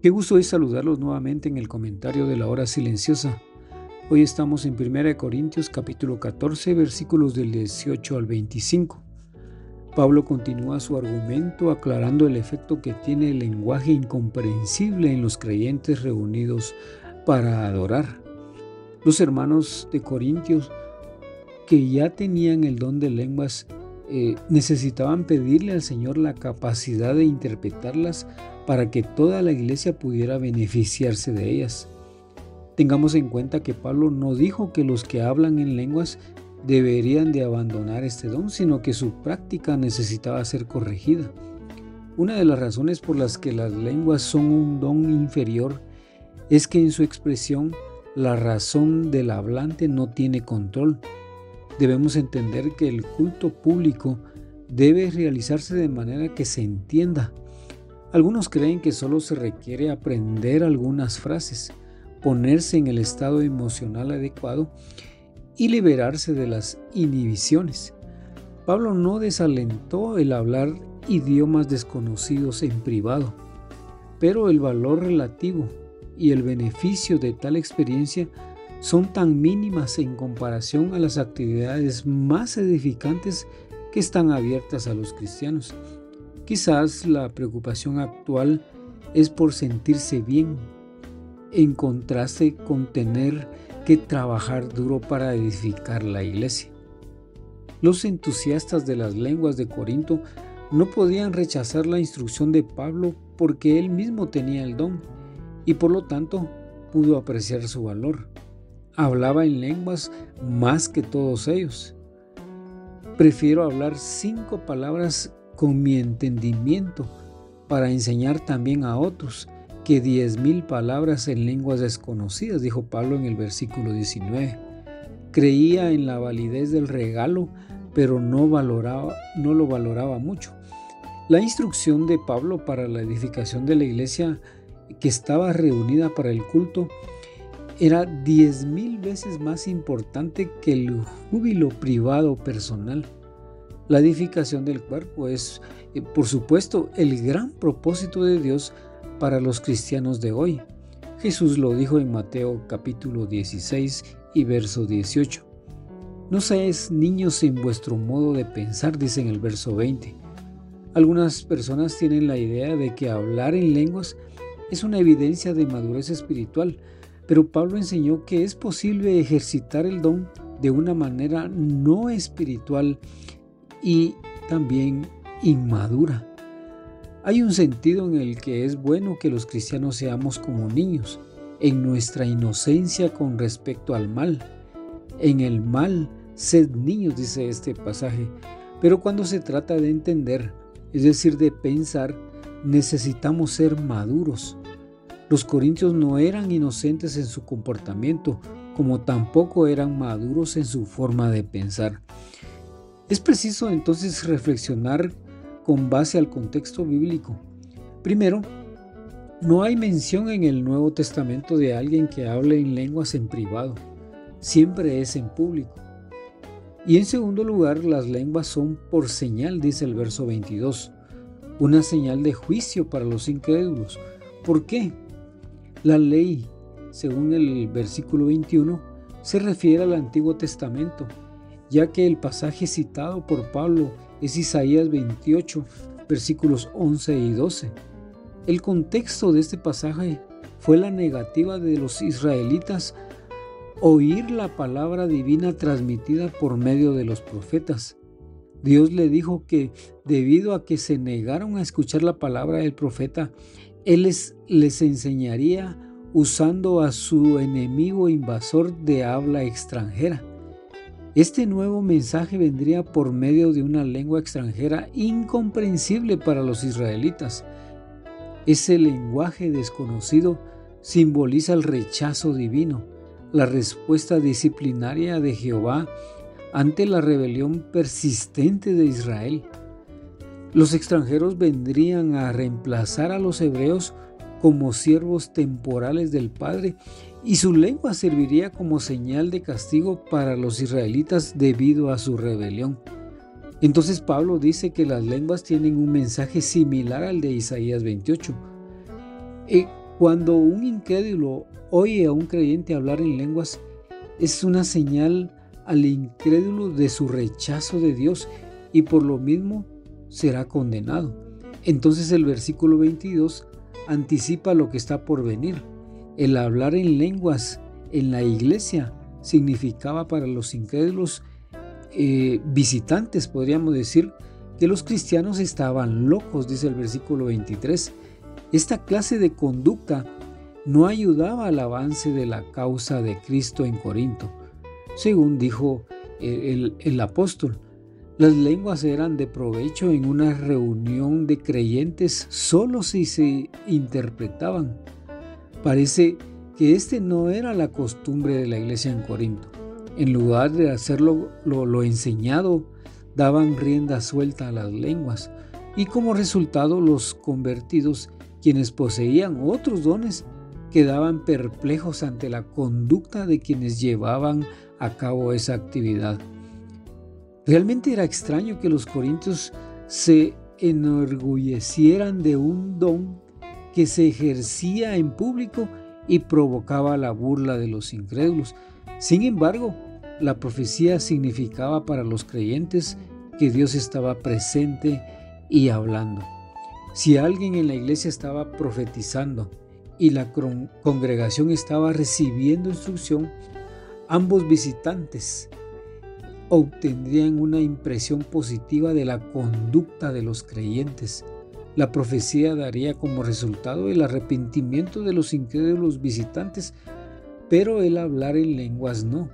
Qué gusto es saludarlos nuevamente en el comentario de la hora silenciosa. Hoy estamos en 1 Corintios capítulo 14 versículos del 18 al 25. Pablo continúa su argumento aclarando el efecto que tiene el lenguaje incomprensible en los creyentes reunidos para adorar. Los hermanos de Corintios que ya tenían el don de lenguas eh, necesitaban pedirle al Señor la capacidad de interpretarlas para que toda la iglesia pudiera beneficiarse de ellas. Tengamos en cuenta que Pablo no dijo que los que hablan en lenguas deberían de abandonar este don, sino que su práctica necesitaba ser corregida. Una de las razones por las que las lenguas son un don inferior es que en su expresión la razón del hablante no tiene control Debemos entender que el culto público debe realizarse de manera que se entienda. Algunos creen que solo se requiere aprender algunas frases, ponerse en el estado emocional adecuado y liberarse de las inhibiciones. Pablo no desalentó el hablar idiomas desconocidos en privado, pero el valor relativo y el beneficio de tal experiencia son tan mínimas en comparación a las actividades más edificantes que están abiertas a los cristianos. Quizás la preocupación actual es por sentirse bien, en contraste con tener que trabajar duro para edificar la iglesia. Los entusiastas de las lenguas de Corinto no podían rechazar la instrucción de Pablo porque él mismo tenía el don y por lo tanto pudo apreciar su valor hablaba en lenguas más que todos ellos. Prefiero hablar cinco palabras con mi entendimiento para enseñar también a otros que diez mil palabras en lenguas desconocidas, dijo Pablo en el versículo 19. Creía en la validez del regalo, pero no, valoraba, no lo valoraba mucho. La instrucción de Pablo para la edificación de la iglesia que estaba reunida para el culto era diez mil veces más importante que el júbilo privado personal. La edificación del cuerpo es, eh, por supuesto, el gran propósito de Dios para los cristianos de hoy. Jesús lo dijo en Mateo capítulo 16 y verso 18. No seáis niños en vuestro modo de pensar, dice en el verso 20. Algunas personas tienen la idea de que hablar en lenguas es una evidencia de madurez espiritual, pero Pablo enseñó que es posible ejercitar el don de una manera no espiritual y también inmadura. Hay un sentido en el que es bueno que los cristianos seamos como niños, en nuestra inocencia con respecto al mal. En el mal, sed niños, dice este pasaje, pero cuando se trata de entender, es decir, de pensar, necesitamos ser maduros, los corintios no eran inocentes en su comportamiento, como tampoco eran maduros en su forma de pensar. Es preciso entonces reflexionar con base al contexto bíblico. Primero, no hay mención en el Nuevo Testamento de alguien que hable en lenguas en privado, siempre es en público. Y en segundo lugar, las lenguas son por señal, dice el verso 22, una señal de juicio para los incrédulos. ¿Por qué? La ley, según el versículo 21, se refiere al Antiguo Testamento, ya que el pasaje citado por Pablo es Isaías 28, versículos 11 y 12. El contexto de este pasaje fue la negativa de los israelitas oír la palabra divina transmitida por medio de los profetas. Dios le dijo que debido a que se negaron a escuchar la palabra del profeta, él les, les enseñaría usando a su enemigo invasor de habla extranjera. Este nuevo mensaje vendría por medio de una lengua extranjera incomprensible para los israelitas. Ese lenguaje desconocido simboliza el rechazo divino, la respuesta disciplinaria de Jehová ante la rebelión persistente de Israel. Los extranjeros vendrían a reemplazar a los hebreos como siervos temporales del Padre y su lengua serviría como señal de castigo para los israelitas debido a su rebelión. Entonces Pablo dice que las lenguas tienen un mensaje similar al de Isaías 28. Y cuando un incrédulo oye a un creyente hablar en lenguas, es una señal al incrédulo de su rechazo de Dios y por lo mismo será condenado. Entonces el versículo 22 anticipa lo que está por venir. El hablar en lenguas en la iglesia significaba para los incrédulos eh, visitantes, podríamos decir, que los cristianos estaban locos, dice el versículo 23. Esta clase de conducta no ayudaba al avance de la causa de Cristo en Corinto, según dijo el, el apóstol. Las lenguas eran de provecho en una reunión de creyentes solo si se interpretaban. Parece que este no era la costumbre de la iglesia en Corinto. En lugar de hacerlo lo, enseñado, daban rienda suelta a las lenguas y como resultado los convertidos, quienes poseían otros dones, quedaban perplejos ante la conducta de quienes llevaban a cabo esa actividad. Realmente era extraño que los corintios se enorgullecieran de un don que se ejercía en público y provocaba la burla de los incrédulos. Sin embargo, la profecía significaba para los creyentes que Dios estaba presente y hablando. Si alguien en la iglesia estaba profetizando y la congregación estaba recibiendo instrucción, ambos visitantes obtendrían una impresión positiva de la conducta de los creyentes. La profecía daría como resultado el arrepentimiento de los incrédulos visitantes, pero el hablar en lenguas no.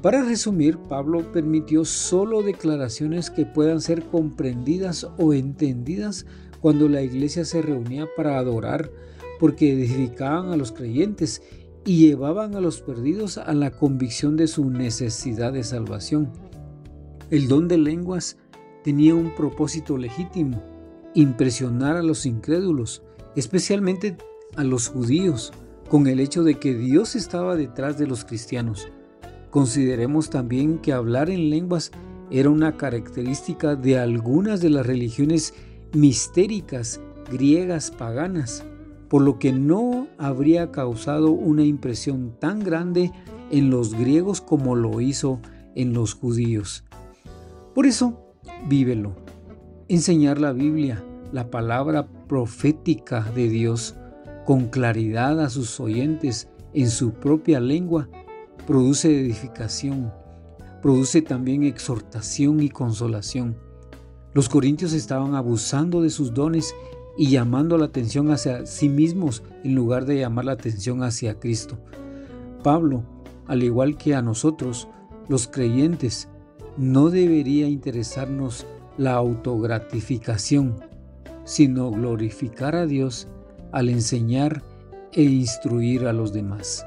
Para resumir, Pablo permitió solo declaraciones que puedan ser comprendidas o entendidas cuando la iglesia se reunía para adorar, porque edificaban a los creyentes y llevaban a los perdidos a la convicción de su necesidad de salvación. El don de lenguas tenía un propósito legítimo, impresionar a los incrédulos, especialmente a los judíos, con el hecho de que Dios estaba detrás de los cristianos. Consideremos también que hablar en lenguas era una característica de algunas de las religiones mistéricas griegas paganas por lo que no habría causado una impresión tan grande en los griegos como lo hizo en los judíos. Por eso, vívelo. Enseñar la Biblia, la palabra profética de Dios, con claridad a sus oyentes en su propia lengua, produce edificación, produce también exhortación y consolación. Los corintios estaban abusando de sus dones y llamando la atención hacia sí mismos en lugar de llamar la atención hacia Cristo. Pablo, al igual que a nosotros, los creyentes, no debería interesarnos la autogratificación, sino glorificar a Dios al enseñar e instruir a los demás.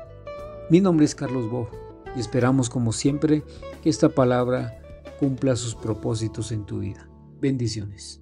Mi nombre es Carlos Bo y esperamos como siempre que esta palabra cumpla sus propósitos en tu vida. Bendiciones.